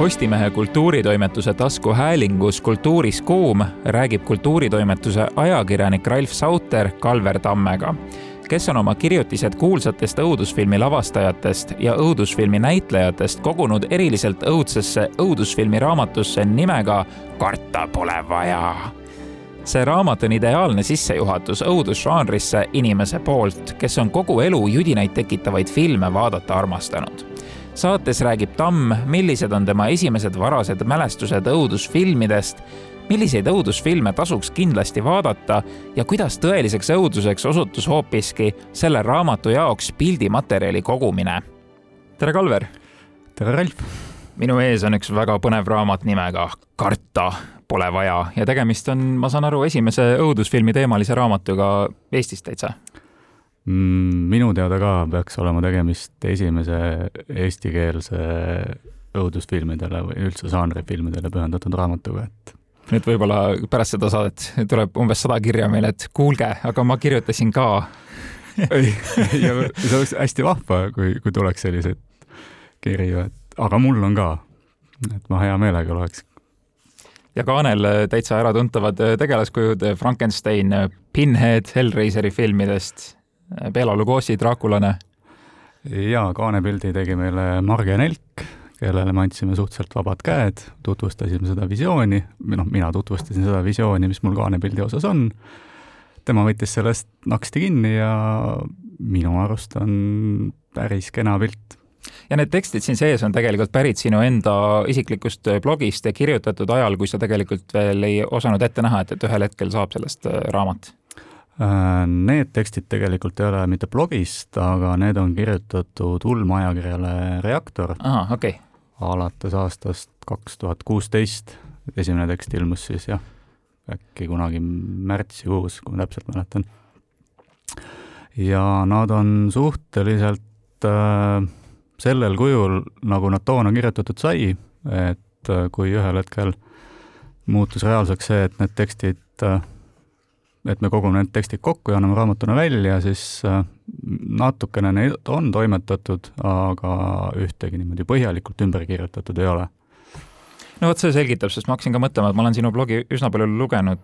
Postimehe kultuuritoimetuse taskuhäälingus Kultuuris kuum räägib kultuuritoimetuse ajakirjanik Ralf Sauter Kalver Tammega, kes on oma kirjutised kuulsatest õudusfilmi lavastajatest ja õudusfilmi näitlejatest kogunud eriliselt õudsesse õudusfilmi raamatusse nimega Karta pole vaja see raamat on ideaalne sissejuhatus õudusžanrisse inimese poolt, kes on kogu elu judinaid tekitavaid filme vaadata armastanud saates räägib Tamm, millised on tema esimesed varased mälestused õudusfilmidest, milliseid õudusfilme tasuks kindlasti vaadata ja kuidas tõeliseks õuduseks osutus hoopiski selle raamatu jaoks pildimaterjali kogumine. tere, Kalver! tere, Ralf! minu ees on üks väga põnev raamat nimega Karta pole vaja ja tegemist on, ma saan aru, esimese õudusfilmi teemalise raamatuga Eestis täitsa minu teada ka peaks olema tegemist esimese eestikeelse õudusfilmidele või üldse žanrifilmidele pühendatud raamatuga, et nüüd võib-olla pärast seda saadet tuleb umbes sada kirja meile, et kuulge, aga ma kirjutasin ka ei, ja see oleks hästi vahva, kui, kui tuleks selliseid kirju, et aga mul on ka. et ma hea meelega loeks. ja Kaanel täitsa äratuntavad tegelaskujud Frankenstein, Pinhead Hellraiseri filmidest Bela Lugosi Draakulane. jaa, kaanepildi tegi meile Marge Nelk, kellele me andsime suhteliselt vabad käed, tutvustasime seda visiooni, või noh, mina tutvustasin seda visiooni, mis mul kaanepildi osas on, tema võttis sellest naksti kinni ja minu arust on päris kena pilt. Ja need tekstid siin sees on tegelikult pärit sinu enda isiklikust blogist ja kirjutatud ajal, kui sa tegelikult veel ei osanud ette näha, et, et ühel hetkel saab sellest raamat. Äh, need tekstid tegelikult ei ole mitte blogist, aga need on kirjutatud ulmeajakirjale Reaktor. ahah, okei okay.. alates aastast kaks tuhat kuusteist, esimene tekst ilmus siis jah, äkki kunagi märtsikuus, kui ma täpselt mäletan. ja nad on suhteliselt äh, sellel kujul, nagu nad toona kirjutatud sai, et äh, kui ühel hetkel muutus reaalseks see, et need tekstid äh, et me kogume need tekstid kokku ja anname raamatuna välja, siis äh, natukene neid on toimetatud, aga ühtegi niimoodi põhjalikult ümber kirjutatud ei ole no vot, see selgitab, sest ma hakkasin ka mõtlema, et ma olen sinu blogi üsna palju lugenud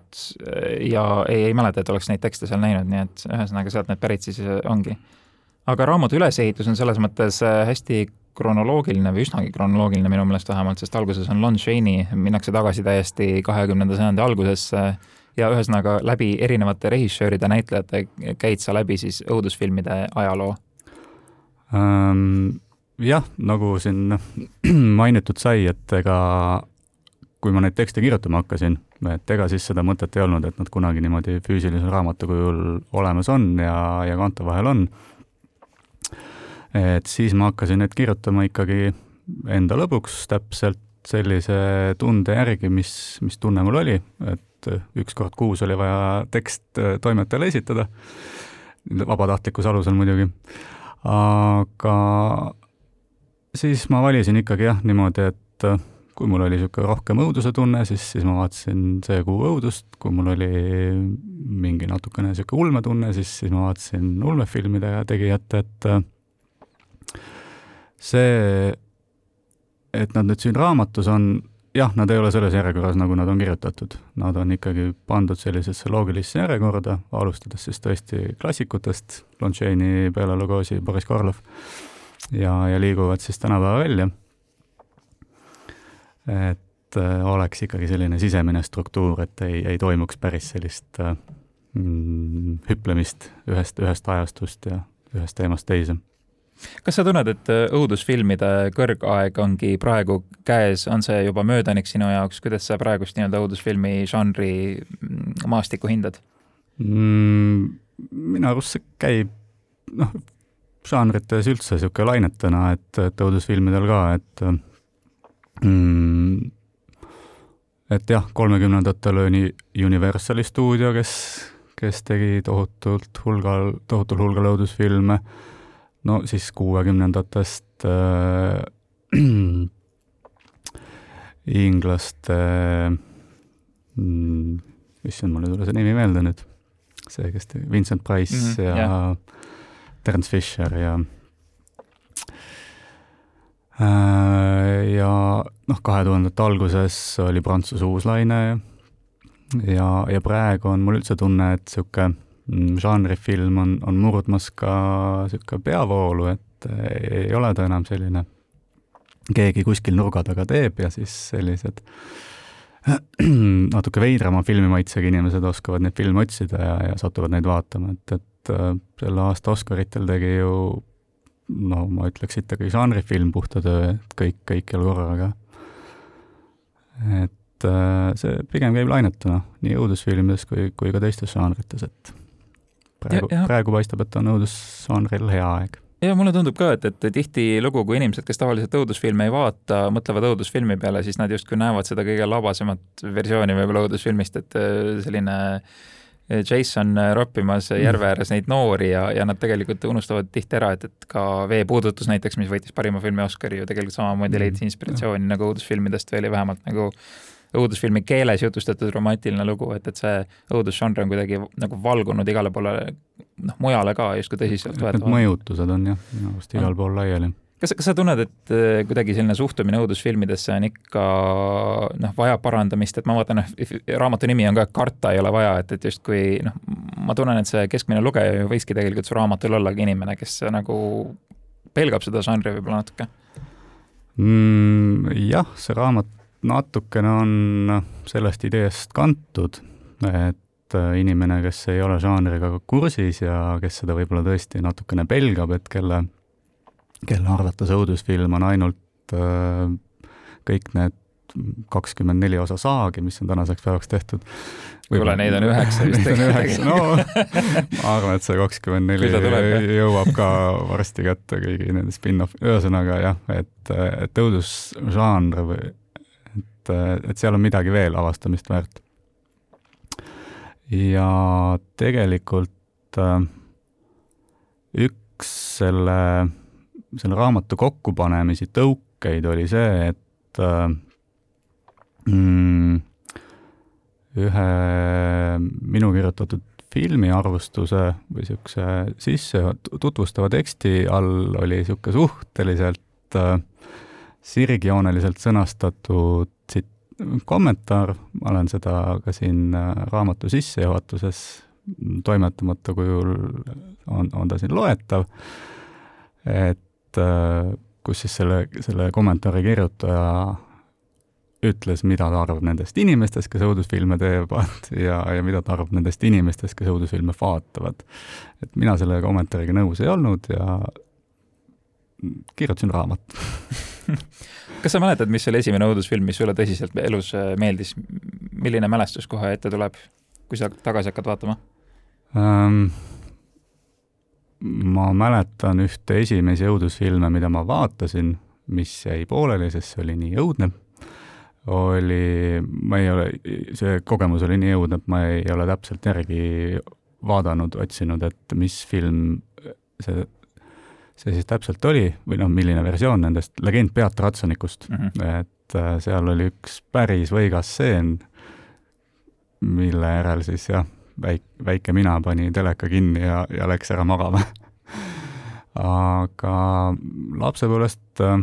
äh, ja ei, ei mäleta, et oleks neid tekste seal näinud, nii et ühesõnaga sealt need pärit siis äh, ongi. aga raamatu ülesehitus on selles mõttes hästi kronoloogiline või üsnagi kronoloogiline minu meelest vähemalt, sest alguses on Lon Chaney, minnakse tagasi täiesti kahekümnenda sajandi algusesse ja ühesõnaga läbi erinevate režissööride, näitlejate käid sa läbi siis õudusfilmide ajaloo ähm,? jah, nagu siin mainitud sai, et ega kui ma neid tekste kirjutama hakkasin, et ega siis seda mõtet ei olnud, et nad kunagi niimoodi füüsilise raamatu kujul olemas on ja, ja kaante vahel on. et siis ma hakkasin neid kirjutama ikkagi enda lõbuks täpselt sellise tunde järgi, mis, mis tunne mul oli, et üks kord kuus oli vaja tekst äh, toimetajale esitada, vabatahtlikkuse alusel muidugi, aga siis ma valisin ikkagi jah, niimoodi, et äh, kui mul oli niisugune rohkem õuduse tunne, siis, siis ma vaatasin see kuu õudust, kui mul oli mingi natukene niisugune ulmetunne, siis, siis ma vaatasin ulmefilmide tegijat, et äh, see et nad nüüd siin raamatus on, jah, nad ei ole selles järjekorras, nagu nad on kirjutatud. Nad on ikkagi pandud sellisesse loogilisse järjekorda, alustades siis tõesti klassikutest, Lon Chaney, Bela Lugosi, Boris Karloff, ja, ja liiguvad siis tänapäeva välja. et äh, oleks ikkagi selline sisemine struktuur, et ei, ei toimuks päris sellist äh, mm, hüplemist ühest, ühest ajastust ja ühest teemast teise kas sa tunned, et äh, õudusfilmide kõrgaeg ongi praegu käes, on see juba möödanik sinu jaoks, kuidas sa praegust nii-öelda õudusfilmi žanri mm, maastikku hindad? Mm,? minu arust see käib, noh, žanrites üldse niisugune lainetena, et, et õudusfilmidel ka, et mm, et jah, kolmekümnendatel oli Universali stuudio, kes, kes tegi tohutult hulgal, tohutul hulgal õudusfilme no siis kuuekümnendatest äh, inglaste mm,, issand, mul ei tule see nimi meelde nüüd, see, kes Vincent Price mm -hmm, ja yeah. Terence Fisher ja äh, ja noh, kahe tuhandete alguses oli Prantsuse uuslaine ja, ja praegu on mul üldse tunne, et niisugune žanrifilm on, on murdmas ka niisugune peavoolu, et ei ole ta enam selline, keegi kuskil nurga taga teeb ja siis sellised natuke veidrama filmimaitsega inimesed oskavad neid filme otsida ja, ja satuvad neid vaatama, et, et äh, selle aasta Oscaritel tegi ju no ma ütleks ikkagi žanrifilm puhta töö, et kõik, kõikjal korraga. et äh, see pigem käib lainetuna nii õudusfilmides kui, kui ka teistes žanrites, et praegu, praegu paistab, et on õudusžanril hea aeg ja mulle tundub ka, et, et tihtilugu, kui inimesed, kes tavaliselt õudusfilme ei vaata, mõtlevad õudusfilmi peale, siis nad justkui näevad seda kõige labasemat versiooni võib-olla õudusfilmist, et äh, selline Jason roppimas mm. järve ääres neid noori ja, ja nad tegelikult unustavad tihti ära, et, et ka Veepuudutus näiteks, mis võitis parima filmi Oscari ju tegelikult samamoodi leidis mm. inspiratsiooni nagu õudusfilmidest või oli vähemalt nagu õudusfilmi keeles jutustatud romantiline lugu, et, et see õudusžanr on kuidagi nagu valgunud igale poole noh, mujale ka justkui tõsiselt võetavalt. Need mõjutused on jah, minu arust igal pool laiali kas, kas sa tunned, et äh, kuidagi selline suhtumine õudusfilmidesse on ikka noh, vajab parandamist, et ma vaatan, noh, raamatu nimi on ka Karta ei ole vaja, et, et justkui noh, ma tunnen, et see keskmine lugeja ju võikski tegelikult su raamatul ollagi inimene, kes nagu pelgab seda žanri võib-olla natuke mm,. jah, see raamat natukene on sellest ideest kantud, et äh, inimene, kes ei ole žanriga kursis ja kes seda võib-olla tõesti natukene pelgab, et kelle, kelle arvates õudusfilm on ainult äh, kõik need kakskümmend neli osa saagi, mis on tänaseks päevaks tehtud. kuule, neid on üheksa vist tegelikult. no ma arvan, et see kakskümmend neli jõuab ka varsti kätte kõigi nende spin-off, ühesõnaga jah, et, et õudusžanr või et, et seal on midagi veel avastamist väärt. ja tegelikult äh, üks selle, selle raamatu kokkupanemisi tõukeid oli see, et äh, mm, ühe minu kirjutatud filmiarvustuse või niisuguse sisse tutvustava teksti all oli niisugune suhteliselt äh, sirgjooneliselt sõnastatud kommentaar, ma olen seda ka siin äh, raamatu sissejuhatuses toimetamata kujul on, on ta siin loetav, et äh, kus siis selle, selle kommentaari kirjutaja ütles, mida ta arvab nendest inimestest, kes õudusfilme teevad ja, ja mida ta arvab nendest inimestest, kes õudusfilme vaatavad. et mina selle kommentaariga nõus ei olnud ja kirjutasin raamat kas sa mäletad, mis oli esimene õudusfilm, mis sulle tõsiselt elus äh, meeldis, milline mälestus kohe ette tuleb, kui sa tagasi hakkad vaatama um,? ma mäletan ühte esimesi õudusfilme, mida ma vaatasin, mis jäi pooleli, sest see oli nii õudne, oli, ma ei ole, see kogemus oli nii õudne, et ma ei ole täpselt järgi vaadanud, otsinud, et mis film see see siis täpselt oli või noh, milline versioon nendest, legend Beat Ratsonikust mm, -hmm. et äh, seal oli üks päris võigas stseen, mille järel siis jah, väik-, väike mina pani teleka kinni ja, ja läks ära magama aga lapsepõlvest äh,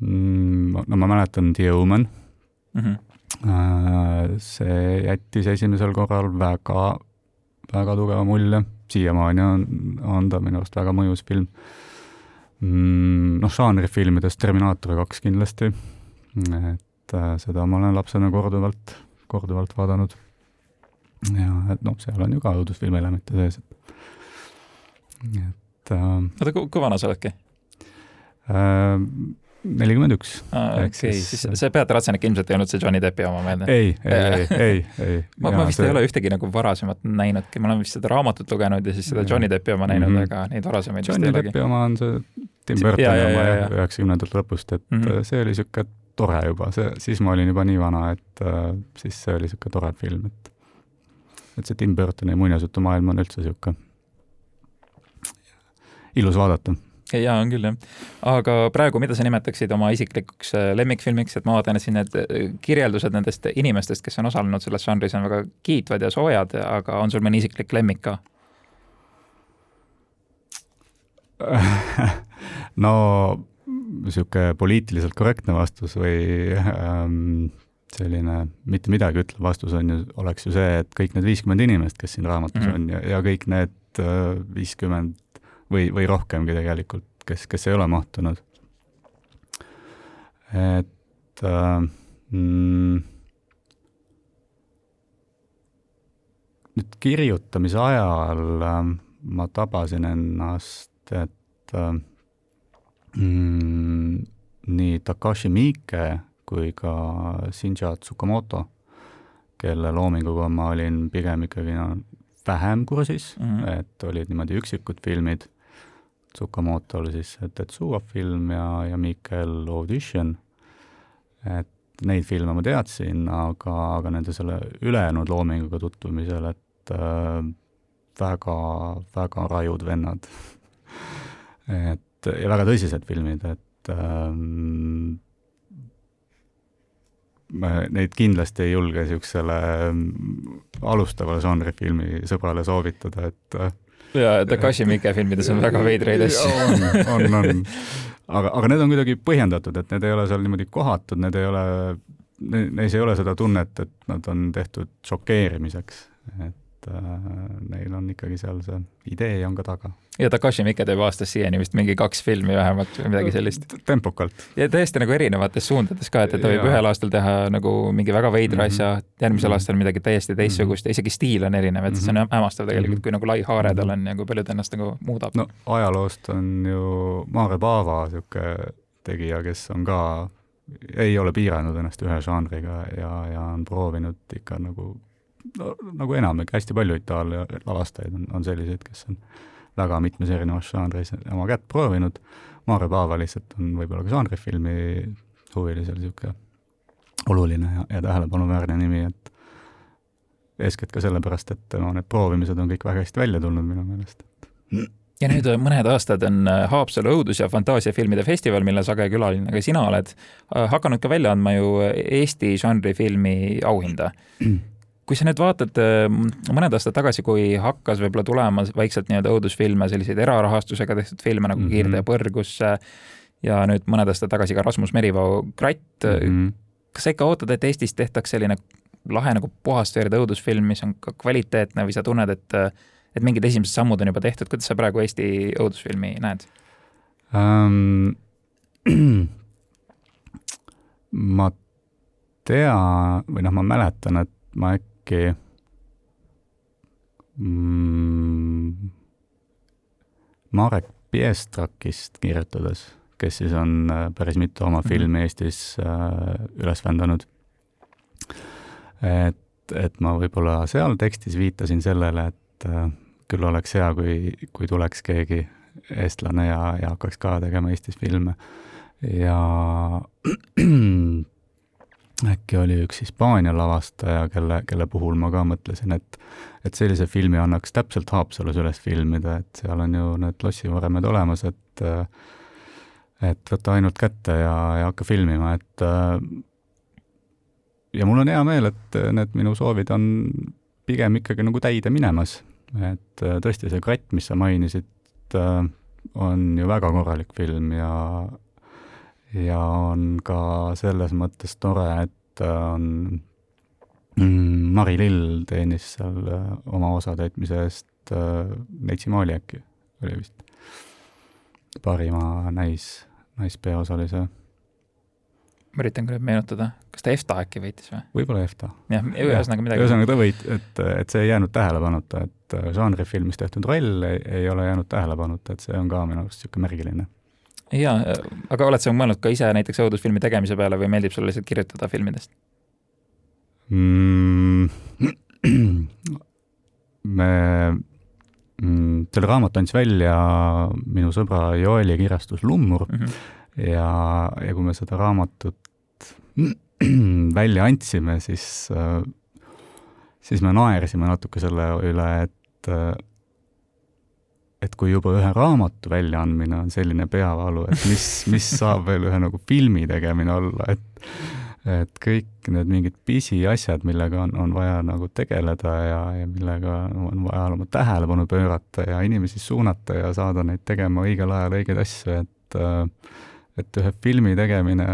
mm, no ma mäletan The Omen mm. -hmm. see jättis esimesel korral väga, väga tugeva mulje, siiamaani on, on ta minu arust väga mõjus film Mm, noh, žanrifilmidest Terminaator kaks kindlasti, et äh, seda ma olen lapsena korduvalt, korduvalt vaadanud. ja et noh, seal on ju ka õudusfilmi elemente sees, et, et äh, oota, kui vana sa oledki äh,? Nelikümmend üks. okei, siis see Beat Ratsenik ilmselt ei olnud see Johnny Deppi oma meelde? ei, ei, ei, ei, ma, ma vist see... ei ole ühtegi nagu varasemat näinudki, ma olen vist seda raamatut lugenud ja siis seda Johnny Deppi oma näinud mm, -hmm. aga neid varasemaid Johnny Deppi oma on see Tim Burtoni oma üheksakümnendate lõpust, et mm -hmm. see oli niisugune tore juba, see, siis ma olin juba nii vana, et äh, siis see oli niisugune tore film, et et see Tim Burtoni muinasjutumaailm on üldse niisugune ilus vaadata jaa, on küll jah. aga praegu, mida sa nimetaksid oma isiklikuks äh, lemmikfilmiks, et ma vaatan, et siin need äh, kirjeldused nendest inimestest, kes on osalenud selles žanris, on väga kiitvad ja soojad, aga on sul mõni isiklik lemmik ka no niisugune poliitiliselt korrektne vastus või ähm, selline mitte midagi ütlev vastus on ju, oleks ju see, et kõik need viiskümmend inimest, kes siin raamatus mm -hmm. on ja, ja kõik need äh, viiskümmend või, või rohkemgi tegelikult, kes, kes ei ole mahtunud. et äh, mm, nüüd kirjutamise ajal äh, ma tabasin ennast, et äh, mm, nii Takashi Miike kui ka Shinja Tsukamoto, kelle loominguga ma olin pigem ikkagi no, vähem kursis mm, -hmm. et olid niimoodi üksikud filmid. Tsukamoto oli siis Tetsuo film ja, ja Mikel Audition. et neid filme ma teadsin, aga, aga nende selle ülejäänud loominguga tutvumisel, et äh, väga, väga rajud vennad et ja väga tõsised filmid, et ähm, neid kindlasti ei julge niisugusele mm, alustavale žanrifilmi sõbrale soovitada, et äh, jaa, Takashi Miike filmides on väga veidraid asju. on, on, on. aga, aga need on kuidagi põhjendatud, et need ei ole seal niimoodi kohatud, need ei ole, neis ei ole seda tunnet, et nad on tehtud šokeerimiseks, et et äh, neil on ikkagi seal see idee on ka taga. ja Takashi Miike teeb aastas siiani vist mingi kaks filmi vähemalt või midagi sellist. tempokalt. ja täiesti nagu erinevates suundades ka, et, et ta võib ja. ühel aastal teha nagu mingi väga veidra mm -hmm. asja, järgmisel mm -hmm. aastal midagi täiesti teistsugust ja isegi stiil on erinev, et mm -hmm. see on mhm. hämmastav tegelikult, kui nagu lai haare tal on ja kui palju ta ennast nagu muudab. no ajaloost on ju Maare Paava niisugune tegija, kes on ka ei ole piiranud ennast ühe žanriga ja, ja on proovinud ikka nagu no nagu enamik, hästi palju Itaalia lavastajaid on, on selliseid, kes on väga mitmes erinevas žanris oma kätt proovinud, Maarja Paava lihtsalt on võib-olla ka žanrifilmi huvilisel niisugune oluline ja, ja tähelepanuväärne nimi, et eeskätt ka sellepärast, et tema need proovimised on kõik väga hästi välja tulnud minu meelest. ja nüüd mõned aastad on Haapsalu õudus- ja fantaasiafilmide festival, mille sage külaline ka sina oled, hakanud ka välja andma ju Eesti žanrifilmi auhinda kui sa nüüd vaatad äh, mõned aastad tagasi, kui hakkas võib-olla tulema vaikselt nii-öelda õudusfilme, selliseid erarahastusega tehtud filme nagu mm -hmm. Kiirtee põrgus ja nüüd mõned aastad tagasi ka Rasmus Merivao Kratt mm. -hmm. kas sa ikka ootad, et Eestis tehtaks selline lahe nagu puhast verd õudusfilm, mis on ka kvaliteetne või sa tunned, et, et mingid esimesed sammud on juba tehtud, kuidas sa praegu Eesti õudusfilmi näed um,? ma tean või noh, ma mäletan, et ma äkki äkki mm, Marek Piestrakist kirjutades, kes siis on äh, päris mitu oma mhm. filmi Eestis äh, üles vändanud. et, et ma võib-olla seal tekstis viitasin sellele, et äh, küll oleks hea, kui, kui tuleks keegi eestlane ja, ja hakkaks ka tegema Eestis filme. ja äkki oli üks Hispaania lavastaja, kelle, kelle puhul ma ka mõtlesin, et et sellise filmi annaks täpselt Haapsalus üles filmida, et seal on ju need lossivaremed olemas, et et võta ainult kätte ja, ja hakka filmima, et ja mul on hea meel, et need minu soovid on pigem ikkagi nagu täide minemas. et tõesti, see Kratt, mis sa mainisid, on ju väga korralik film ja ja on ka selles mõttes tore, et on mm, Mari Lill teenis seal äh, oma osa täitmise eest äh, Neitsi Maali äkki oli vist parima näis, naispeaosalise. ma üritan küll meenutada, kas ta EFTA äkki võitis või? võib-olla EFTA. jah, ühesõnaga midagi. ühesõnaga ta võit-, et, et see ei jäänud tähelepanuta, et äh, žanrifilmis tehtud roll ei, ei ole jäänud tähelepanuta, et see on ka minu arust niisugune märgiline jaa, aga oled sa mõelnud ka ise näiteks õudusfilmi tegemise peale või meeldib sulle lihtsalt kirjutada filmidest mm,? me mm,, selle raamatu andis välja minu sõbra Joeli kirjastus Lummur mm -hmm. ja, ja kui me seda raamatut välja andsime, siis, siis me naersime natuke selle üle, et et kui juba ühe raamatu väljaandmine on selline peavalu, et mis, mis saab veel ühe nagu filmi tegemine olla, et et kõik need mingid pisiasjad, millega on, on vaja nagu tegeleda ja, ja millega on vaja oma tähelepanu pöörata ja inimesi suunata ja saada neid tegema õigel ajal õigeid asju, et et ühe filmi tegemine,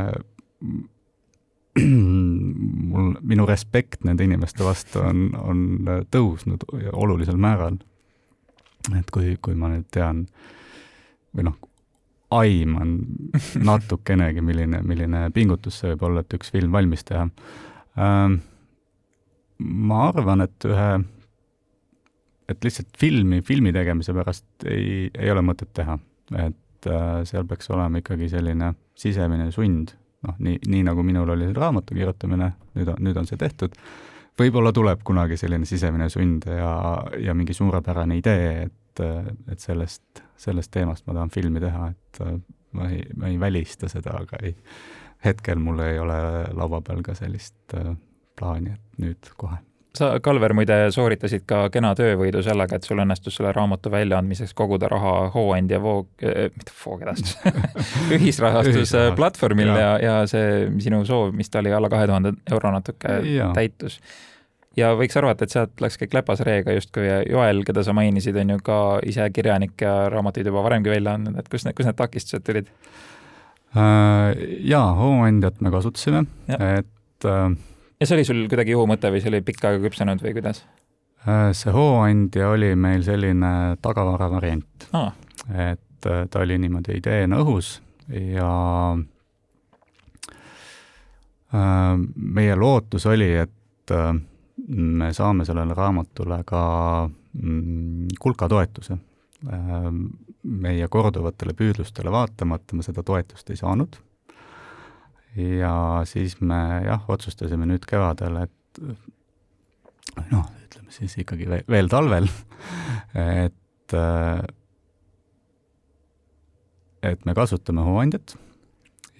mul, minu respekt nende inimeste vastu on, on tõusnud olulisel määral. Et kui, kui ma nüüd tean või noh, aiman natukenegi, milline, milline pingutus see võib olla, et üks film valmis teha. Ähm,. ma arvan, et ühe, et lihtsalt filmi filmi tegemise pärast ei, ei ole mõtet teha, et äh, seal peaks olema ikkagi selline sisemine sund, noh, nii, nii nagu minul oli raamatu kirjutamine, nüüd on, nüüd on see tehtud, võib-olla tuleb kunagi selline sisemine sund ja, ja mingi suurepärane idee, et, et sellest, sellest teemast ma tahan filmi teha, et äh, ma ei, ma ei välista seda, aga ei, hetkel mul ei ole laua peal ka sellist äh, plaani, et nüüd kohe sa, Kalver, muide sooritasid ka kena töövõidu sellega, et sul õnnestus selle raamatu väljaandmiseks koguda raha Hooandja voog äh,, mitte voogedastus ühisrahastuse platvormil ja, ja, ja see sinu soov, mis ta oli alla kahe tuhande euro natuke ja. täitus ja võiks arvata, et sealt läks kõik läpas reega justkui ja Joel, keda sa mainisid, on ju ka ise kirjanik ja raamatuid juba varemgi välja andnud, et kus need, kus need takistused tulid? Äh, jaa, hooandjat me kasutasime, et äh, ja see oli sul kuidagi juhumõte või see oli pikka aega küpsenud või kuidas? Äh, see hooandja oli meil selline tagavara variant ah.. et ta oli niimoodi ideena õhus ja meie lootus oli, et me saame sellele raamatule ka mm, kulka toetuse. Ähm, meie korduvatele püüdlustele vaatamata me seda toetust ei saanud. Ja siis me jah, otsustasime nüüd kevadel, et noh, ütleme siis ikkagi veel, veel talvel, et et me kasutame hooandjat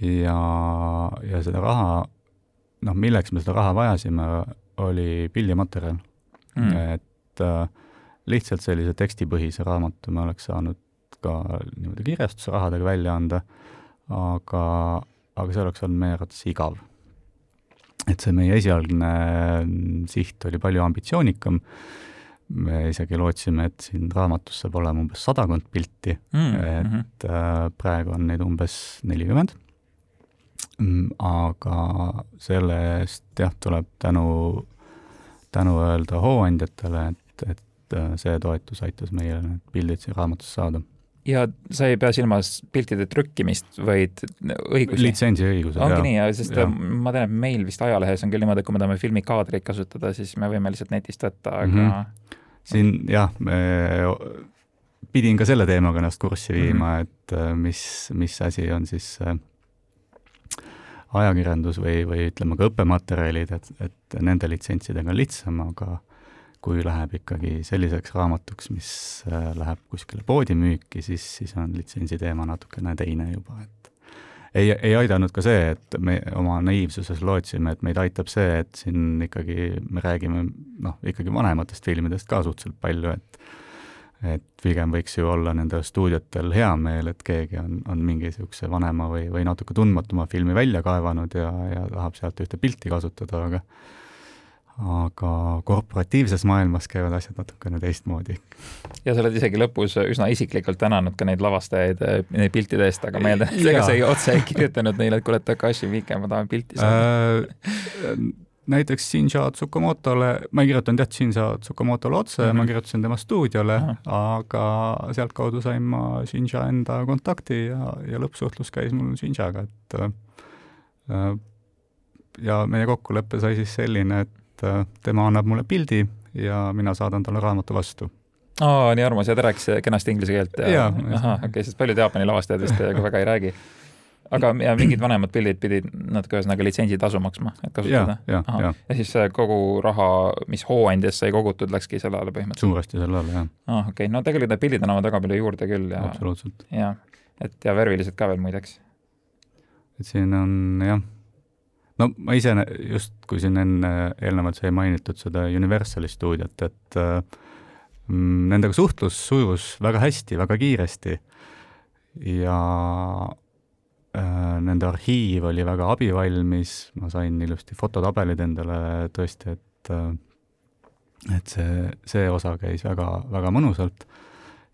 ja, ja seda raha, noh, milleks me seda raha vajasime, oli pildimaterjal mm.. et lihtsalt sellise tekstipõhise raamatu me oleks saanud ka niimoodi kirjastusrahadega välja anda, aga, aga see oleks olnud meie arvates igav. et see meie esialgne mm, siht oli palju ambitsioonikam, me isegi lootsime, et siin raamatus saab olema umbes sadakond pilti mm, -hmm. et äh, praegu on neid umbes nelikümmend Mm, aga selle eest jah, tuleb tänu, tänu öelda hooandjatele, et, et äh, see toetus aitas meile need pildid siia raamatusse saada. Ja sa ei pea silmas piltide trükkimist, vaid õigusi? litsentsiõigused, jah. ongi nii, sest ja. ma tean, et meil vist ajalehes on küll niimoodi, et kui me tahame filmikaadreid kasutada, siis me võime lihtsalt netist võtta, aga mm -hmm. siin jah, me pidin ka selle teemaga ennast kurssi viima mm, -hmm. et äh, mis, mis asi on siis äh, ajakirjandus või, või ütleme ka õppematerjalid, et, et nende litsentsidega on lihtsam, aga kui läheb ikkagi selliseks raamatuks, mis äh, läheb kuskile poodi müüki, siis, siis on litsentsi teema natukene teine juba, et ei, ei aidanud ka see, et me oma naiivsuses lootsime, et meid aitab see, et siin ikkagi me räägime noh, ikkagi vanematest filmidest ka suhteliselt palju, et et pigem võiks ju olla nendel stuudiotel hea meel, et keegi on, on mingi niisuguse vanema või, või natuke tundmatuma filmi välja kaevanud ja, ja tahab sealt ühte pilti kasutada, aga aga korporatiivses maailmas käivad asjad natukene teistmoodi. ja sa oled isegi lõpus üsna isiklikult tänanud ka neid lavastajaid neid piltide eest, aga et ega sa ei otse ei kirjutanud neile, et kuule, Takashi Miike, ma tahan pilti saada äh, näiteks Shinja Tsukamotole, ma ei kirjutanud jah, Shinja Tsukamotole otse mm, -hmm. ma kirjutasin tema stuudiole mm, -hmm. aga sealtkaudu sain ma Shinja enda kontakti ja, ja lõppsuhtlus käis mul Shinjaga, et äh, ja meie kokkulepe sai siis selline, et äh, tema annab mulle pildi ja mina saadan talle raamatu vastu aa, nii armas ja ta rääkis kenasti inglise keelt ja, ja ahah, okei okay,, sest paljud Jaapani lavastajad vist väga ei räägi aga ja mingid vanemad pildid pidid natuke ühesõnaga litsentsi maksma, et kasutada? ja, ja, ja. siis kogu raha, mis hooandjas sai kogutud, läkski selle alla põhimõtteliselt? suuresti selle alla, jah. aa ah,, okei okay., no tegelikult need pildid annavad väga palju juurde küll ja absoluutselt. jah, et ja värvilised ka veel muideks. et siin on jah, no ma ise just, kui siin enne, eelnevalt sai mainitud seda Universali stuudiot, et äh, nendega suhtlus sujus väga hästi, väga kiiresti ja Äh, nende arhiiv oli väga abivalmis, ma sain ilusti fototabelid endale tõesti, et äh, et see, see osa käis väga, väga mõnusalt.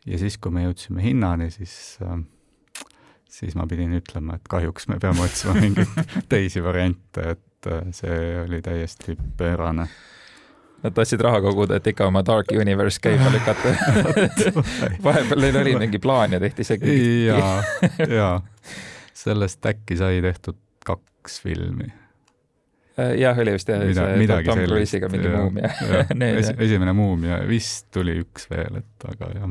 ja siis, kui me jõudsime hinnani, siis äh, siis ma pidin ütlema, et kahjuks me peame otsima mingeid teisi variante, et äh, see oli täiesti pöörane Nad tahtsid raha koguda, et ikka oma Dark Universe käima lükata vahepeal neil oli mingi plaan ja tehti see kõik. ja, ja sellest äkki sai tehtud kaks filmi. Äh, jah, oli vist jah, see Tom Cruise'iga mingi muumia. Esi, esimene muumia, vist tuli üks veel, et aga jah.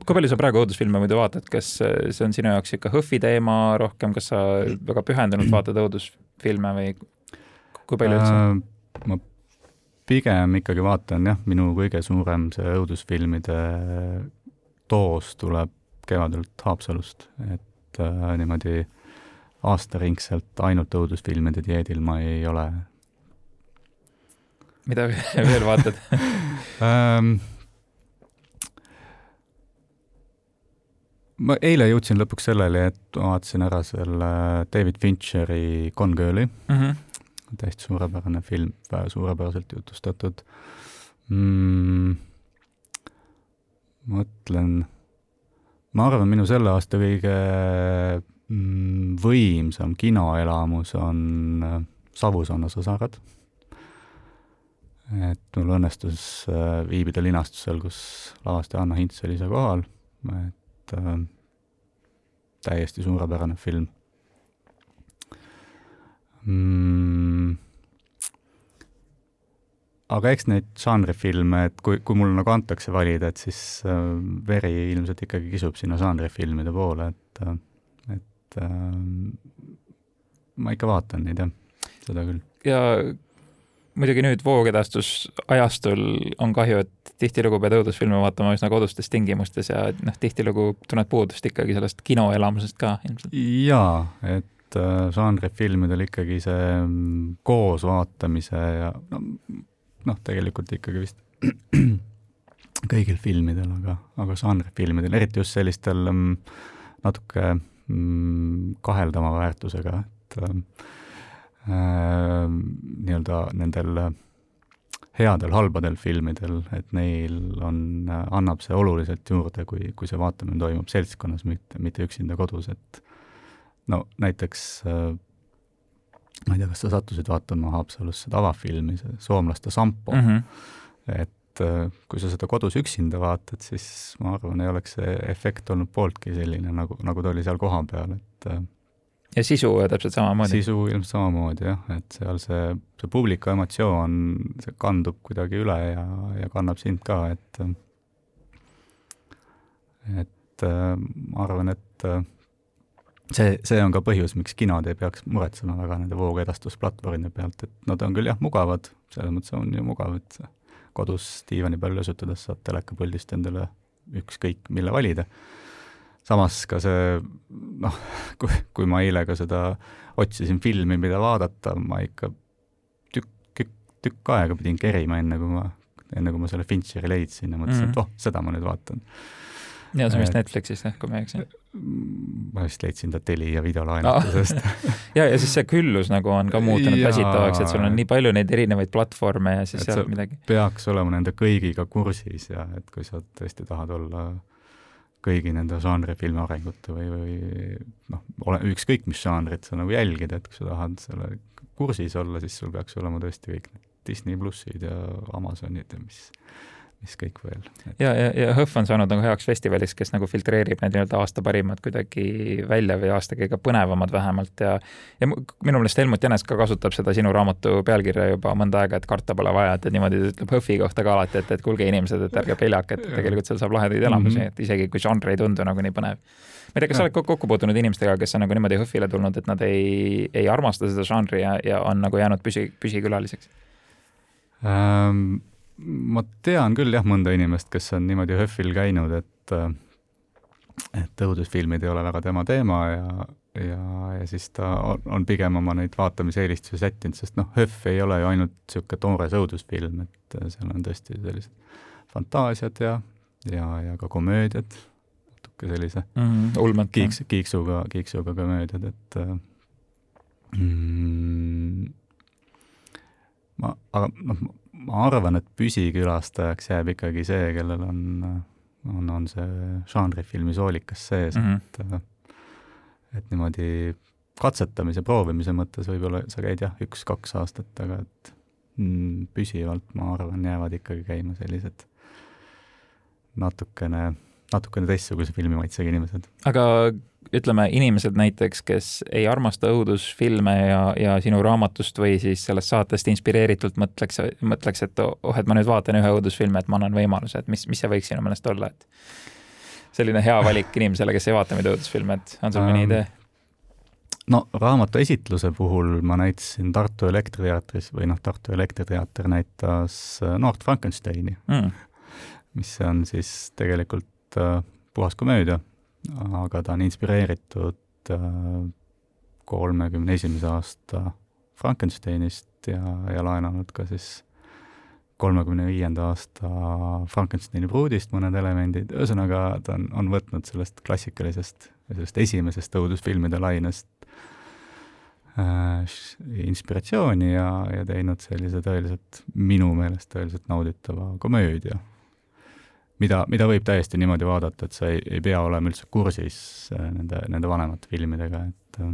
Kui, palju sa praegu õudusfilme muidu vaatad, kas see on sinu jaoks ikka HÖFFi teema rohkem, kas sa väga pühendunult vaatad õudusfilme või kui palju üldse äh,? ma pigem ikkagi vaatan jah, minu kõige suurem see õudusfilmide doos tuleb kevadelt Haapsalust, et äh, niimoodi aastaringselt ainult õudusfilmide dieedil ma ei ole. mida veel vaatad ähm, ma eile jõudsin lõpuks selleni, et vaatasin ära selle David Fincheri Gone Girl'i mm. -hmm täiesti suurepärane film, suurepäraselt jutustatud mm,. mõtlen, ma arvan, minu selle aasta kõige mm, võimsam kinoelamus on äh, Savusauna sõsarad. et mul õnnestus äh, viibida linastusel, kus lavastaja Anna Hints oli ise kohal, et äh, täiesti suurepärane film mm,. aga eks neid žanrifilme, et kui, kui mul nagu antakse valida, et siis äh, veri ilmselt ikkagi kisub sinna žanrifilmide poole, et, äh, et äh, ma ikka vaatan neid jah, seda küll. ja muidugi nüüd voogedastusajastul on kahju, et tihtilugu pead õudusfilme vaatama üsna kodustes tingimustes ja noh, tihtilugu tunned puudust ikkagi sellest kinoelamusest ka ilmselt. jaa, et äh, žanrifilmidel ikkagi see mm, koosvaatamise ja noh, tegelikult ikkagi vist kõigil filmidel, aga, aga žanrifilmidel, eriti just sellistel mm, natuke mm, kaheldama väärtusega, et äh, nii-öelda nendel headel halbadel filmidel, et neil on, annab see oluliselt juurde, kui, kui see vaatamine toimub seltskonnas, mitte, mitte üksinda kodus, et no näiteks äh, ma ei tea, kas sa sattusid vaatama Haapsalus seda avafilmi, see soomlaste Sampo mm, -hmm. et äh, kui sa seda kodus üksinda vaatad, siis ma arvan, ei oleks see efekt olnud pooltki selline, nagu, nagu ta oli seal kohapeal, et äh, ja sisu täpselt samamoodi? sisu ilmselt samamoodi jah, et seal see, see publiku emotsioon, see kandub kuidagi üle ja, ja kannab sind ka, et et ma arvan, et see, see on ka põhjus, miks kinod ei peaks muretsema väga nende voogedastusplatvormide pealt, et nad on küll jah, mugavad, selles mõttes on ju mugav, et kodus diivani peal lösutades saad telekapuldist endale ükskõik mille valida. Samas ka see noh, kui, kui ma eile ka seda otsisin filmi, mida vaadata, ma ikka tükk, tükk, aega pidin kerima, enne kui ma, enne kui ma selle Fincheri leidsin ja mõtlesin mm, -hmm. et oh, seda ma nüüd vaatan ja see on vist Netflixis jah, kui ma ei eksi. ma vist leidsin ta Telia videolaenutusest ja, ja siis see küllus nagu on ka muutunud väsitavaks, et sul on nii palju neid erinevaid platvorme ja siis sealt midagi. peaks olema nende kõigiga kursis ja et kui sa tõesti tahad olla kõigi nende žanrifilmi arengute või, või noh, ole, ükskõik mis žanrit sa nagu jälgid, et kui sa tahad selle kursis olla, siis sul peaks olema tõesti kõik need Disney plussid ja Amazonid ja mis mis kõik veel et.... ja, ja, ja HÖFF on saanud nagu heaks festivaliks, kes nagu filtreerib need nii-öelda aasta parimad kuidagi välja või aasta kõige põnevamad vähemalt ja ja minu meelest Helmut Jänes ka kasutab seda sinu raamatu pealkirja juba mõnda aega, et karta pole vaja, et, niimoodi ütleb HÖFFi kohta ka alati, et, et kuulge inimesed, et ärge peljake, et tegelikult seal saab lahedaid elamusi mm, -hmm. et isegi kui žanr ei tundu nagu nii põnev. ma ei tea, kas sa oled kokku puutunud inimestega, kes on nagu niimoodi HÖFFile tulnud, et nad ei, ei armasta seda žanri ja, ja on nagu jäänud püsi, püsikülaliseks ähm,? Ma tean küll jah mõnda inimest, kes on niimoodi HÖFFil käinud, et et õudusfilmid ei ole väga tema teema ja, ja, ja siis ta on, on pigem oma neid vaatamiseelistusi sättinud, sest noh, HÖFF ei ole ju ainult niisugune toores õudusfilm, et seal on tõesti sellised fantaasiad ja, ja, ja ka komöödiad, natuke sellise mm -hmm, kiiks, kiiksuga, kiiksuga komöödiad, et mm, ma, aga noh, ma arvan, et püsikülastajaks jääb ikkagi see, kellel on, on, on see žanrifilmi soolikas sees mm, -hmm. et et niimoodi katsetamise, proovimise mõttes võib-olla sa käid jah, üks-kaks aastat, aga et mm, püsivalt, ma arvan, jäävad ikkagi käima sellised natukene, natukene teistsuguse filmimaitsega inimesed. aga ütleme, inimesed näiteks, kes ei armasta õudusfilme ja, ja sinu raamatust või siis sellest saatest inspireeritult mõtleks, mõtleks, et oh, et ma nüüd vaatan ühe õudusfilmi, et ma annan võimaluse, et mis, mis see võiks sinu meelest olla, et selline hea valik inimesele, kes ei vaata muidu õudusfilme, et on sul mõni idee? no raamatu esitluse puhul ma näitasin Tartu Elektriteatris või noh, Tartu Elektriteater näitas äh, Noort Frankensteini mm., mis on siis tegelikult äh, puhas komöödia aga ta on inspireeritud äh, kolmekümne esimese aasta Frankensteinist ja, ja laenanud ka siis kolmekümne viienda aasta Frankensteini pruudist mõned elemendid, ühesõnaga ta on, on võtnud sellest klassikalisest, sellest esimesest õudusfilmide lainest äh, inspiratsiooni ja, ja teinud sellise tõeliselt, minu meelest tõeliselt nauditava komöödia mida, mida võib täiesti niimoodi vaadata, et sa ei, ei pea olema üldse kursis äh, nende, nende vanemate filmidega, et äh,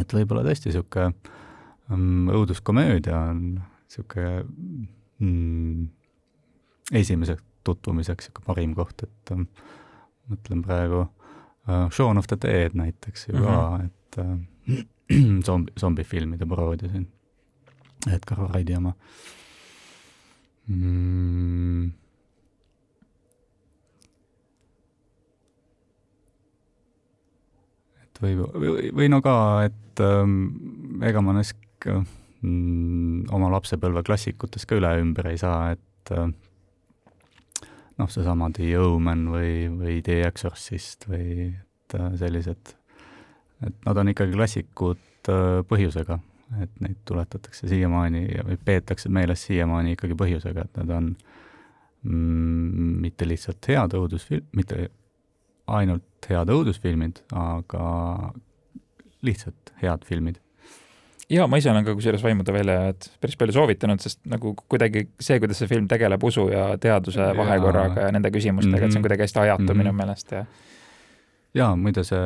et võib-olla tõesti niisugune um, õuduskomöödia on niisugune mm, esimeseks tutvumiseks niisugune parim koht, et um, mõtlen praegu uh, Shaun of the Dead näiteks ju mm ka, mhm. et uh, zombi, zombifilmide paroodia siin, Edgar Wrighti oma mm, et või, või, või no ka, et ähm, ega ma neist mm, oma lapsepõlve klassikutest ka üle ümber ei saa, et äh, noh, seesama The Omen või, või The Exorcist või et äh, sellised, et nad on ikkagi klassikud äh, põhjusega, et neid tuletatakse siiamaani või peetakse meeles siiamaani ikkagi põhjusega, et nad on mm, mitte lihtsalt head õudusfilm, mitte ainult head õudusfilmid, aga lihtsalt head filmid. ja ma ise olen ka kusjuures Vaimude väljaajad päris palju soovitanud, sest nagu kuidagi see, kuidas see film tegeleb usu ja teaduse vahekorraga ja nende küsimustega mm, -hmm. et see on mhm. kuidagi hästi ajatu mm -hmm. minu meelest ja jaa, muide see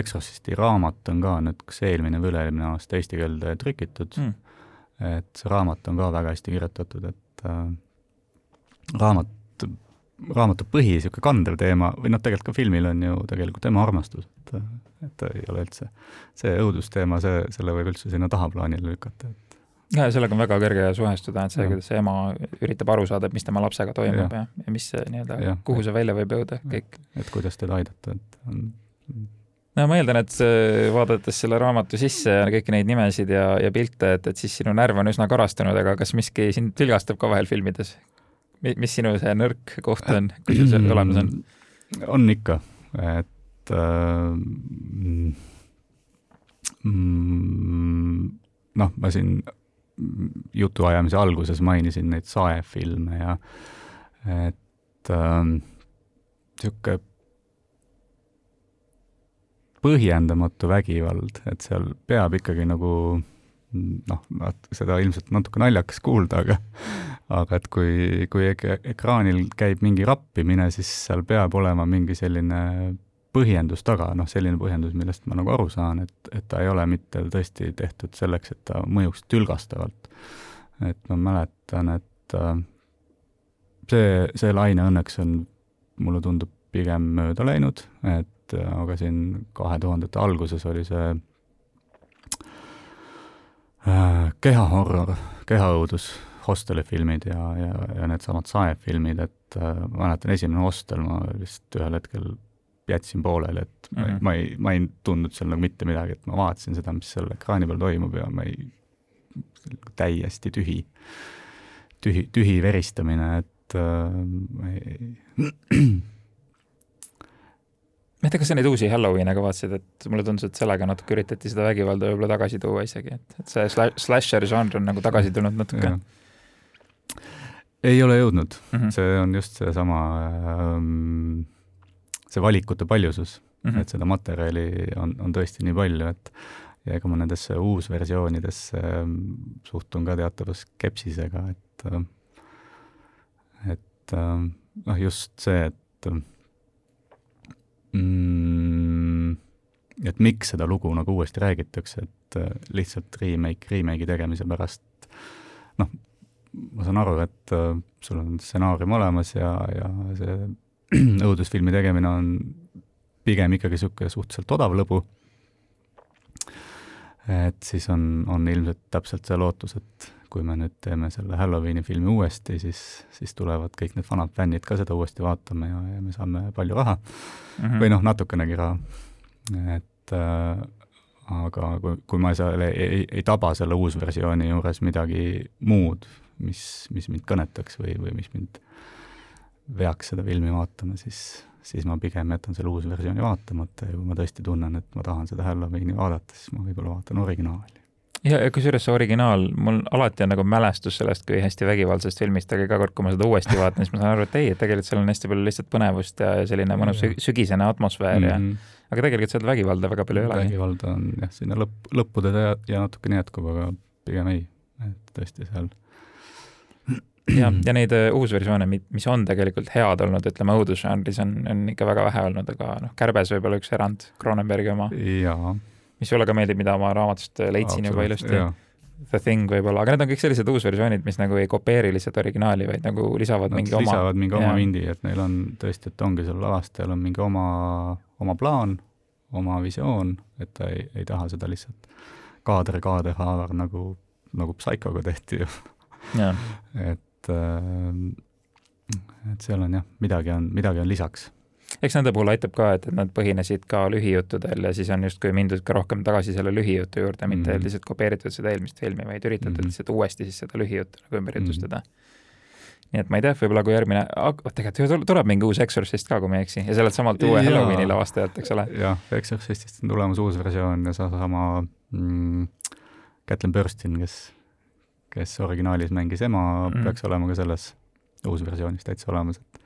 Exorcisti raamat on ka nüüd kas eelmine või üle-eelmine aasta eesti keelde trükitud mm., et see raamat on ka väga hästi kirjutatud, et äh, raamat raamatu põhi, niisugune kandev teema, või noh, tegelikult ka filmil on ju tegelikult ema armastus, et et ta ei ole üldse, see õudusteema, see, selle võib üldse sinna tahaplaanile lükata, et ja sellega on väga kerge suhestuda, et see, kuidas ema üritab aru saada, et mis tema lapsega toimub ja, ja, ja mis nii-öelda, kuhu see välja võib jõuda, kõik. et kuidas teda aidata, et on no ma eeldan, et vaadates selle raamatu sisse ja kõiki neid nimesid ja, ja pilte, et, et siis sinu närv on üsna karastunud, aga kas miski sind tülgastab ka vahel filmides? Mis sinu see nõrk koht on, kui sul see olemas on? on ikka, et äh, mm, noh, ma siin jutuajamise alguses mainisin neid saefilme ja et niisugune äh, põhjendamatu vägivald, et seal peab ikkagi nagu noh, seda ilmselt natuke naljakas kuulda, aga aga et kui, kui ek ekraanil käib mingi rappimine, siis seal peab olema mingi selline põhjendus taga, noh, selline põhjendus, millest ma nagu aru saan, et, et ta ei ole mitte tõesti tehtud selleks, et ta mõjuks tülgastavalt. et ma mäletan, et äh, see, see laine õnneks on, mulle tundub, pigem mööda läinud, et äh, aga siin kahe tuhandete alguses oli see kehahorror, kehaõudus hostelifilmid ja, ja, ja needsamad saefilmid, et äh, ma mäletan, esimene hostel ma vist ühel hetkel jätsin pooleli, et mm -hmm. ma ei, ma ei tundnud seal nagu mitte midagi, et ma vaatasin seda, mis seal ekraani peal toimub ja ma ei, täiesti tühi, tühi, tühi veristamine, et äh, ma ei ma ei tea, kas sa neid uusi Halloweene ka vaatasid, et mulle tundus, et sellega natuke üritati seda vägivalda võib-olla tagasi tuua isegi, et, et see slasher žanr on nagu tagasi tulnud natuke ei ole jõudnud mm, -hmm. see on just seesama ähm, see valikute paljusus mm, -hmm. et seda materjali on, on tõesti nii palju, et ja ega ma nendesse uusversioonidesse ähm, suhtun ka teatava skepsisega, et äh, et äh, noh, just see, et mm, et miks seda lugu nagu uuesti räägitakse, et äh, lihtsalt remake remake'i tegemise pärast, noh, ma saan aru, et äh, sul on stsenaarium olemas ja, ja see õudusfilmi tegemine on pigem ikkagi niisugune suhteliselt odav lõbu, et siis on, on ilmselt täpselt see lootus, et kui me nüüd teeme selle Halloweeni filmi uuesti, siis, siis tulevad kõik need vanad fännid ka seda uuesti vaatama ja, ja me saame palju raha mm -hmm. või noh, natukenegi raha. et äh, aga kui, kui ma seal ei, ei, ei taba selle uusversiooni juures midagi muud, mis, mis mind kõnetaks või, või mis mind veaks seda filmi vaatama, siis, siis ma pigem jätan selle uusversiooni vaatamata ja kui ma tõesti tunnen, et ma tahan seda Halloweeni vaadata, siis ma võib-olla vaatan originaali ja, ja kusjuures see originaal, mul alati on nagu mälestus sellest kui hästi vägivaldsest filmist, aga iga kord, kui ma seda uuesti vaatan, siis ma saan aru, et ei, et tegelikult seal on hästi palju lihtsalt põnevust ja selline mõnus sügisene atmosfäär ja mm -hmm. aga tegelikult seda vägivalda väga palju ei ole. vägivalda on jah, sinna lõpp, lõppudele ja, ja natukene jätkub, aga pigem ei, et tõesti seal ja, ja neid uh, uusversioone, mis on tegelikult head olnud, ütleme õudusžanris on, on ikka väga vähe olnud, aga noh, Kärbes võib olla üks erand, Cronenbergi oma. jaa mis sulle ka meeldib, mida ma raamatust leidsin juba ilusti. The Thing võib-olla, aga need on kõik sellised uusversioonid, mis nagu ei kopeeri lihtsalt originaali, vaid nagu lisavad Nad mingi lisavad oma. lisavad mingi oma vindi, et neil on tõesti, et ongi seal lavastajal on mingi oma, oma plaan, oma visioon, et ta ei, ei taha seda lihtsalt kaader kaader haavar nagu, nagu Psychoga tehti ju. et, äh, et seal on jah, midagi on, midagi on lisaks eks nende puhul aitab ka, et, et nad põhinesid ka lühijuttudel ja siis on justkui mindud ka rohkem tagasi selle lühijutu juurde, mitte mm -hmm. lihtsalt kopeeritud seda eelmist filmi, vaid üritatud mm -hmm. lihtsalt uuesti siis seda lühijuttu nagu ümber jutustada mm. -hmm. nii et ma ei tea, võib-olla kui järgmine, tegelikult tuleb mingi uus Exorcist ka, kui ma ei eksi, ja sellelt samalt uue Halloweeni lavastajalt, eks ole? jah, Exorcistist on tulemas uus versioon ja seesama mm, Kätlin Börstin, kes, kes originaalis mängis ema mm, peaks olema ka selles uusversioonis täitsa olemas, et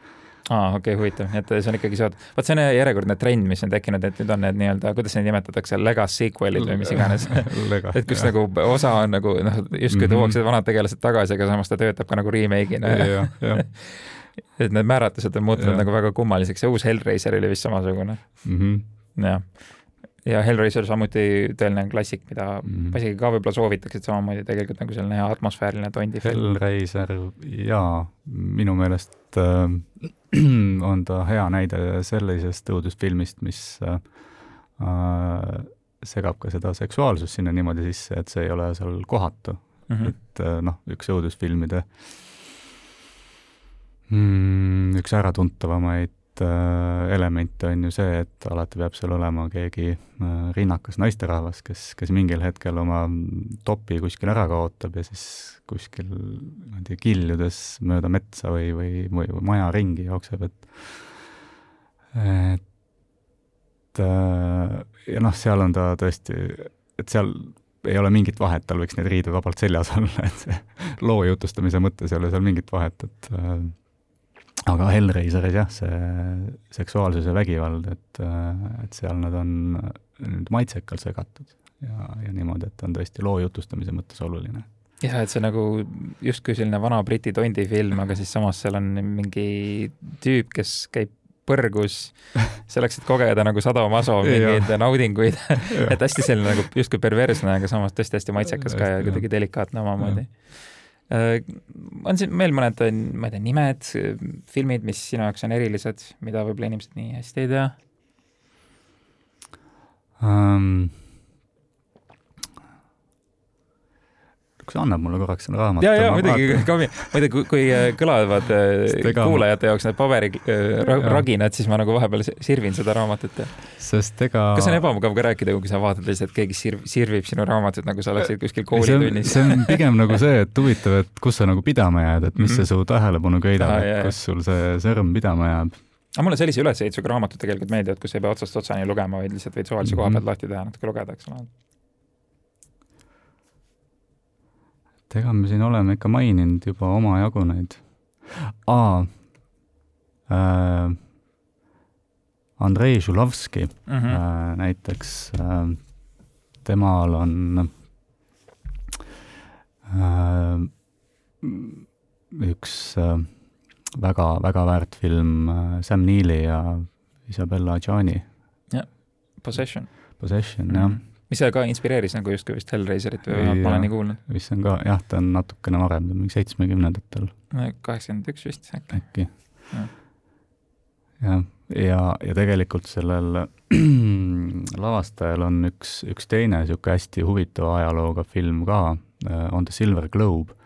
aa, okei okay,, huvitav, et see on ikkagi seotud, vot see on järjekordne trend, mis on tekkinud, et nüüd on need nii-öelda, kuidas neid nimetatakse, legas sequel'id või mis iganes et kus jah. nagu osa on nagu noh, justkui tuuakse mm -hmm. vanad tegelased tagasi, aga samas ta töötab ka nagu remake'ina et need määratlused on muutunud ja. nagu väga kummaliseks ja uus Hellraiser oli vist samasugune mm. -hmm. jah ja Hellraiser samuti tõeline klassik, mida mm -hmm. isegi ka võib-olla soovitaksid samamoodi tegelikult nagu selline atmosfääriline tondifilm. Hellraiser jaa, minu meelest äh, on ta hea näide sellisest õudusfilmist, mis äh, segab ka seda seksuaalsust sinna niimoodi sisse, et see ei ole seal kohatu mm. -hmm. et äh, noh, üks õudusfilmide mm, üks äratuntavamaid Äh, element on ju see, et alati peab seal olema keegi äh, rinnakas naisterahvas, kes, kes mingil hetkel oma topi kuskil ära kaotab ja siis kuskil niimoodi kiljudes mööda metsa või, või, või, maja ringi jookseb, et et äh, ja noh, seal on ta tõesti, et seal ei ole mingit vahet, tal võiks need riided vabalt seljas olla, et see loo jutustamise mõttes ei ole seal mingit vahet, et aga Hellraiseris jah, see seksuaalsus ja vägivald, et, et seal nad on nüüd maitsekalt segatud ja, ja niimoodi, et on tõesti loo jutustamise mõttes oluline. jah, et see nagu justkui selline vana Briti tondi film, aga siis samas seal on mingi tüüp, kes käib põrgus selleks, et kogeda nagu sadomaso mingeid naudinguid. Et hästi selline nagu justkui perversne, aga samas tõesti hästi maitsekas ka ja kuidagi delikaatne omamoodi. Äh, on siin veel mõned, ma ei tea, nimed, filmid, mis sinu jaoks on erilised, mida võib-olla inimesed nii hästi ei tea um,? Kas sa annad mulle korraks selle raamatu? ja, ja muidugi, muidu kui, kui äh, kõlavad äh, kuulajate jaoks need paberitraginad, äh, siis ma nagu vahepeal sirvin seda raamatut. sest ega. kas see on ebamugav ka rääkida, kui sa vaatad lihtsalt, keegi sirv, sirvib sinu raamatut, nagu sa oleksid kuskil koolitunnis? see on pigem nagu see, et huvitav, et kus sa nagu pidama jääd, et mis mm -hmm. see su tähelepanu köidab ah,, et kus sul see sõrm pidama jääb aga mulle sellise ülesehitusega raamatud tegelikult meeldivad, kus ei pea otsast otsani lugema, vaid lihtsalt võid suvalise mm -hmm. koha pealt lahti teha, natuke lugeda, eks ole et ega me siin oleme ikka maininud juba omajagu neid. aa äh,, Andrei Žulovski mm -hmm. äh, näiteks äh,, temal on äh, üks äh, väga, väga väärt film äh, Sam Neili ja Isabella Adjani. jah, Possession. Possession mm, -hmm. Mis ka inspireeris nagu justkui vist Hellraiserit või vähemalt ma olen nii kuulnud. vist on ka, jah, ta on natukene varem, ta on mingi seitsmekümnendatel. kaheksakümmend üks vist äkki. äkki. jah, ja, ja tegelikult sellel lavastajal on üks, üks teine niisugune hästi huvitava ajalooga film ka, uh, On the Silver Globe,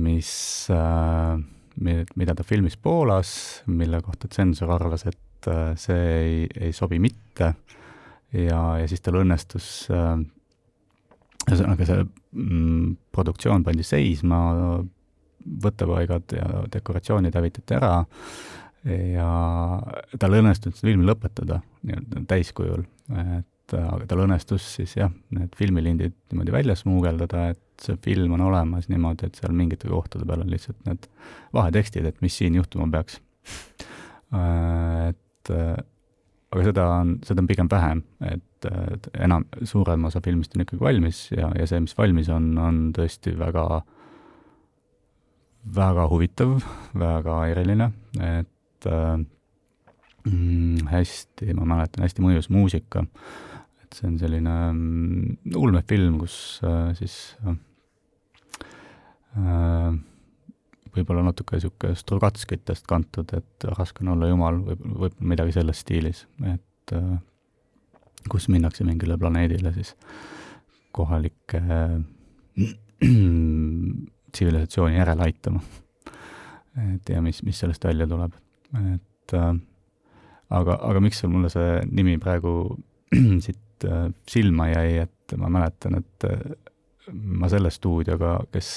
mis uh, mida ta filmis Poolas, mille kohta tsensor arvas, et äh, see ei, ei sobi mitte ja, ja siis tal õnnestus äh, ühesõnaga see mm, produktsioon pandi seisma, võttepaigad ja dekoratsioonid hävitati ära ja tal õnnestus film lõpetada nii-öelda täiskujul, et aga tal õnnestus siis jah, need filmilindid niimoodi välja smuugeldada, et see film on olemas niimoodi, et seal mingite kohtade peal on lihtsalt need vahetekstid, et mis siin juhtuma peaks. Äh, et äh, aga seda on, seda on pigem vähem, et, enam, suurem osa filmist on ikkagi valmis ja, ja see, mis valmis on, on tõesti väga, väga huvitav, väga eriline, et äh, mm, hästi, ma mäletan, hästi mõjus muusika. Et see on selline mm, ulmefilm, kus äh, siis äh, äh, võib-olla natuke niisugune Strugatskitest kantud, et raske on olla jumal, võib, võib midagi selles stiilis, et äh, kus minnakse mingile planeedile siis kohalikke tsivilisatsiooni järele aitama. et ja mis, mis sellest välja tuleb, et äh, aga, aga miks mulle see nimi praegu siit äh, silma jäi, et ma mäletan, et äh, ma selle stuudioga, kes,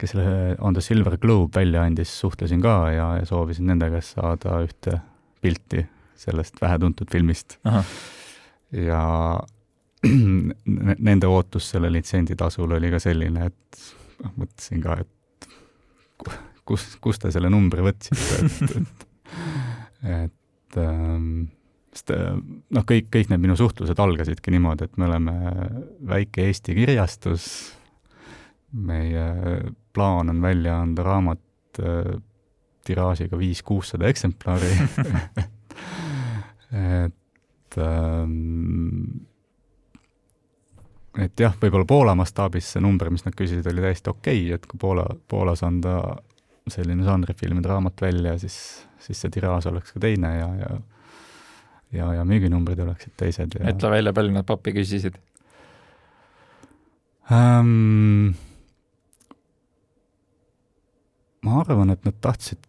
kes selle On the Silver Globe välja andis, suhtlesin ka ja, ja soovisin nende käest saada ühte pilti sellest vähetuntud filmist. ja nende ootus selle litsentsitasul oli ka selline, et noh, mõtlesin ka, et kus, kust te selle numbri võtsite, et, et, et ähm, sest äh, noh, kõik, kõik need minu suhtlused algasidki niimoodi, et me oleme väike Eesti kirjastus, meie plaan on välja anda raamat äh, tiraažiga viis-kuussada eksemplari et ähm, et jah, võib-olla Poola mastaabis see number, mis nad küsisid, oli täiesti okei okay,, et kui Poola, Poolas anda selline žanrifilmide raamat välja, siis, siis see tiraaž oleks ka teine ja, ja ja, ja müüginumbrid oleksid teised ja ütle välja, palju nad pappi küsisid ähm,? Ma arvan, et nad tahtsid,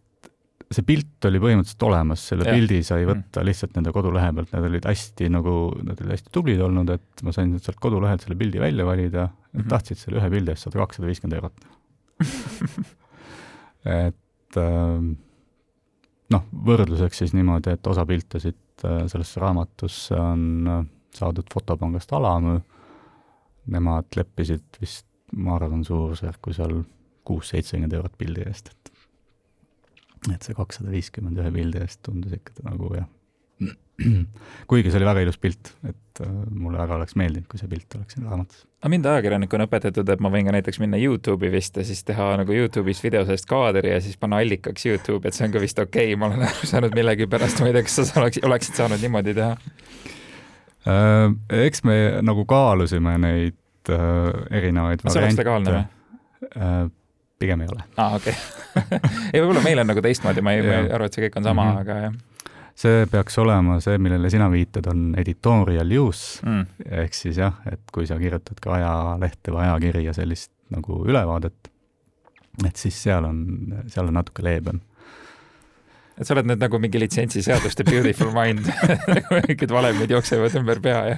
see pilt oli põhimõtteliselt olemas, selle ja. pildi sai mm. võtta lihtsalt nende kodulehe pealt, nad olid hästi nagu, nad olid hästi tublid olnud, et ma sain sealt kodulehelt selle pildi välja valida, nad mm -hmm. tahtsid selle ühe pildi eest saada kakssada viiskümmend eurot et ähm, noh, võrdluseks siis niimoodi, et osa pilte siit äh, sellesse raamatusse on äh, saadud fotopangast Alamõõ, nemad leppisid vist, ma arvan, suurusjärku seal kuus-seitsekümmend eurot pildi eest, et et see kakssada viiskümmend ühe pildi eest tundus ikka nagu jah, kuigi see oli väga ilus pilt, et äh, mulle väga oleks meeldinud, kui see pilt oleks siin raamatus. aga mind ajakirjanikuna õpetatud, et ma võin ka näiteks minna Youtube'i vist ja siis teha nagu Youtube'is video sellest kaadri ja siis panna allikaks Youtube, et see on ka vist okei okay., ma olen aru saanud millegipärast, ma ei tea, kas sa oleks, oleksid saanud niimoodi teha äh,? eks me nagu kaalusime neid äh, erinevaid variante. see oleks legaalne või? Pigem ei ole. aa okei ei, võib-olla meil on nagu teistmoodi, ma ei, ma ei arva, et see kõik on sama mm, -hmm. aga jah see peaks olema see, millele sina viitad, on editorial use mm. ehk siis jah, et kui sa kirjutad ka ajalehte või ajakirja sellist nagu ülevaadet, et siis seal on, seal on natuke leebem. et sa oled nüüd nagu mingi litsentsiseaduste beautiful mind mingid valemid jooksevad ümber pea ja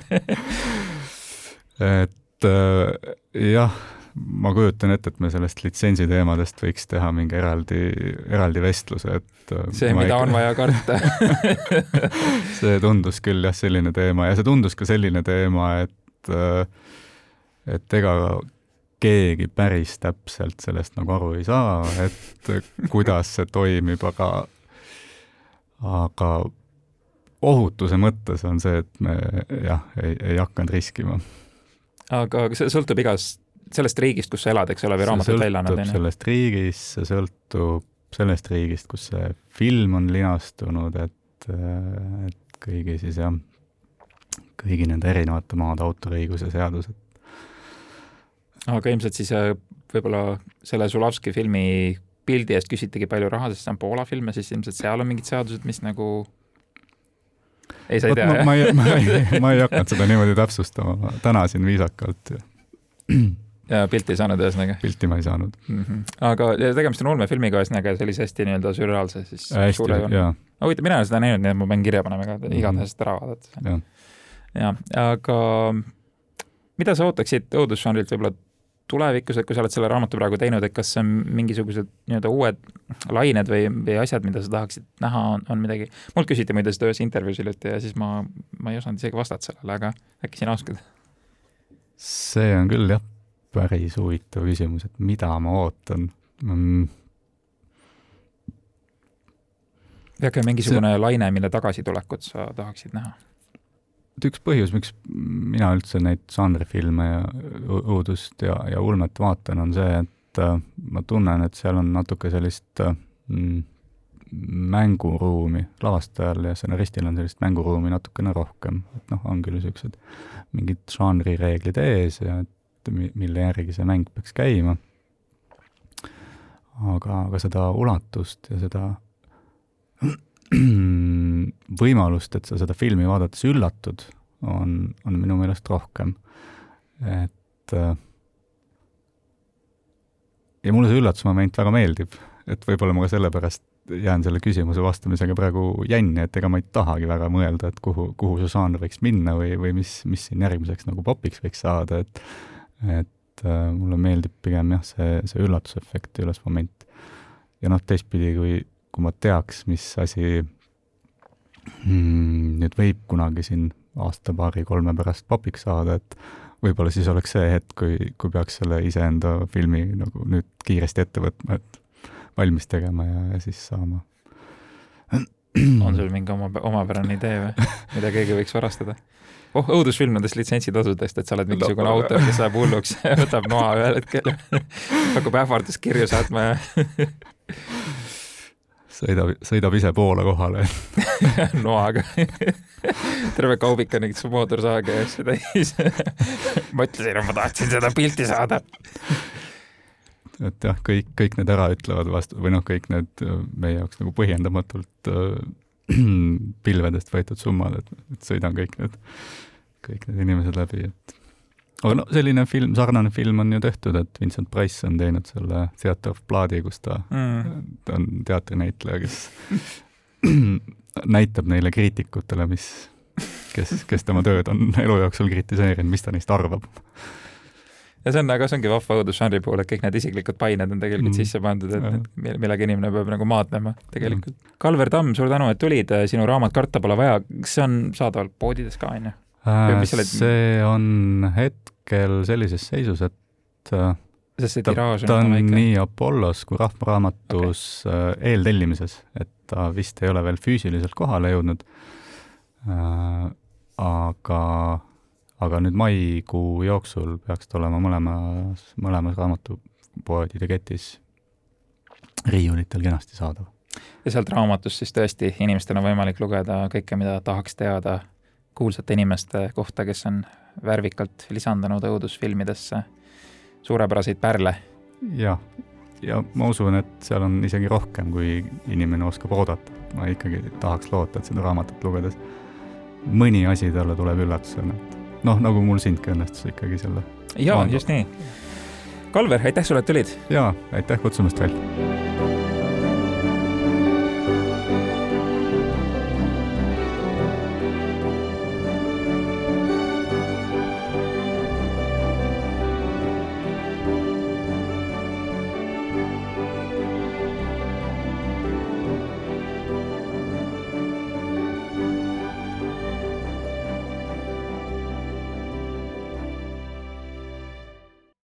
et äh, jah ma kujutan ette, et me sellest litsentsi teemadest võiks teha mingi eraldi, eraldi vestluse, et äh, see, mida ei... on vaja karta see tundus küll jah, selline teema ja see tundus ka selline teema, et äh, et ega keegi päris täpselt sellest nagu aru ei saa, et kuidas see toimib, aga aga ohutuse mõttes on see, et me jah, ei, ei hakanud riskima. aga see sõltub igast sellest riigist, kus sa elad, eks ole, või raamatut välja annad? sellest riigist, see sõltub sellest riigist, kus see film on linastunud, et, et kõigi siis jah, kõigi nende erinevate maade autoriõiguse seadused. aga ilmselt siis äh, võib-olla selle Zulavski filmi pildi eest küsitigi palju raha, sest see on Poola film ja siis ilmselt seal on mingid seadused, mis nagu ei, sa ei tea, jah? ma ei, ma ei, ma ei hakanud seda niimoodi täpsustama, ma tänasin viisakalt ja pilti ei saanud ühesõnaga? pilti ma ei saanud mm. -hmm. aga tegemist on ulmefilmiga ühesõnaga sellise hästi nii-öelda sürreaalse siis hästi, jaa. huvitav, mina ei ole seda näinud, nii et ma pean kirja panema ka, igatahes ära vaadata. jah, aga mida sa ootaksid õudusžanrilt võib-olla tulevikus, et kui sa oled selle raamatu praegu teinud, et kas see on mingisugused nii-öelda uued lained või, või asjad, mida sa tahaksid näha, on, on midagi, mult küsiti muide seda ühes intervjuus hiljuti ja siis ma, ma ei osanud isegi vastata sellele, aga äkki sina oskad? see on küll jah, päris huvitav küsimus, et mida ma ootan. Mm.. on mingisugune see... laine, mille tagasitulekut sa tahaksid näha? et üks põhjus, miks mina üldse neid žanrifilme ja õudust ja, ja ulmet vaatan, on see, et äh, ma tunnen, et seal on natuke sellist äh, mm, mänguruumi lavastajal ja stsenaristil on sellist mänguruumi natukene rohkem, et noh, on küll niisugused mingid žanrireeglid ees ja et mille järgi see mäng peaks käima. aga, aga seda ulatust ja seda võimalust, et sa seda filmi vaadates üllatud, on, on minu meelest rohkem. et ja mulle see üllatusmoment väga meeldib, et võib-olla ma ka sellepärast jään selle küsimuse vastamisega praegu jänni, et ega ma ei tahagi väga mõelda, et kuhu, kuhu see žanr võiks minna või, või mis, mis siin järgmiseks nagu popiks võiks saada, et et äh, mulle meeldib pigem jah, see, see üllatusefekt ja ülesmoment. ja noh, teistpidi, kui, kui ma teaks, mis asi hmm, nüüd võib kunagi siin aasta-paari-kolme pärast popiks saada, et võib-olla siis oleks see hetk, kui, kui peaks selle iseenda filmi nagu nüüd kiiresti ette võtma, et valmis tegema ja, ja siis saama. On sul mingi oma, omapärane idee või, mida keegi võiks varastada? oh, õudusfilmidest litsentsitasudest, et sa oled mingisugune no, autor, kes läheb hulluks ja võtab noa ühel hetkel. Hakkab ähvarduskirju saatma. Ja sõidab, sõidab ise Poola kohale. Noaga. Terve kaubik on mingit mootorsaage ja asju täis. Mõtlesin, et ma tahtsin seda pilti saada et jah, kõik, kõik need ära ütlevad vastu või noh, kõik need äh, meie jaoks nagu põhjendamatult äh, pilvedest võetud summad, et, et sõidan kõik need, kõik need inimesed läbi, et aga no selline film, sarnane film on ju tehtud, et Vincent Price on teinud selle Theater of Blood'i, kus ta mm., ta on teatrinäitleja, kes näitab neile kriitikutele, mis, kes, kes tema tööd on elu jooksul kritiseerinud, mis ta neist arvab ja see on, aga see ongi vahva õudusžanri puhul, et kõik need isiklikud pained on tegelikult mm. sisse pandud, et ja. millega inimene peab nagu maadlema tegelikult mm.. Kalver Tamm, suur tänu, et tulid, sinu raamat Karta pole vaja, kas see on saadaval poodides ka, on ju? Äh, see on hetkel sellises seisus, et äh, sest see tiraaž on ta on väike. nii Apollos kui Rahva Raamatus okay. Äh, eeltellimises, et ta vist ei ole veel füüsiliselt kohale jõudnud äh,. aga aga nüüd maikuu jooksul peaks ta olema mõlemas, mõlemas raamatupoodide ketis riiulitel kenasti saadav. ja sealt raamatust siis tõesti inimestel on võimalik lugeda kõike, mida tahaks teada kuulsate inimeste kohta, kes on värvikalt lisandunud õudusfilmidesse suurepäraseid pärle. jah, ja ma usun, et seal on isegi rohkem, kui inimene oskab oodata. ma ikkagi tahaks loota, et seda raamatut lugedes mõni asi talle tuleb üllatusena, et noh, nagu mul sindki õnnestus ikkagi selle. jaa, just nii. Kalver, aitäh sulle, et tulid! jaa, aitäh kutsumast veel!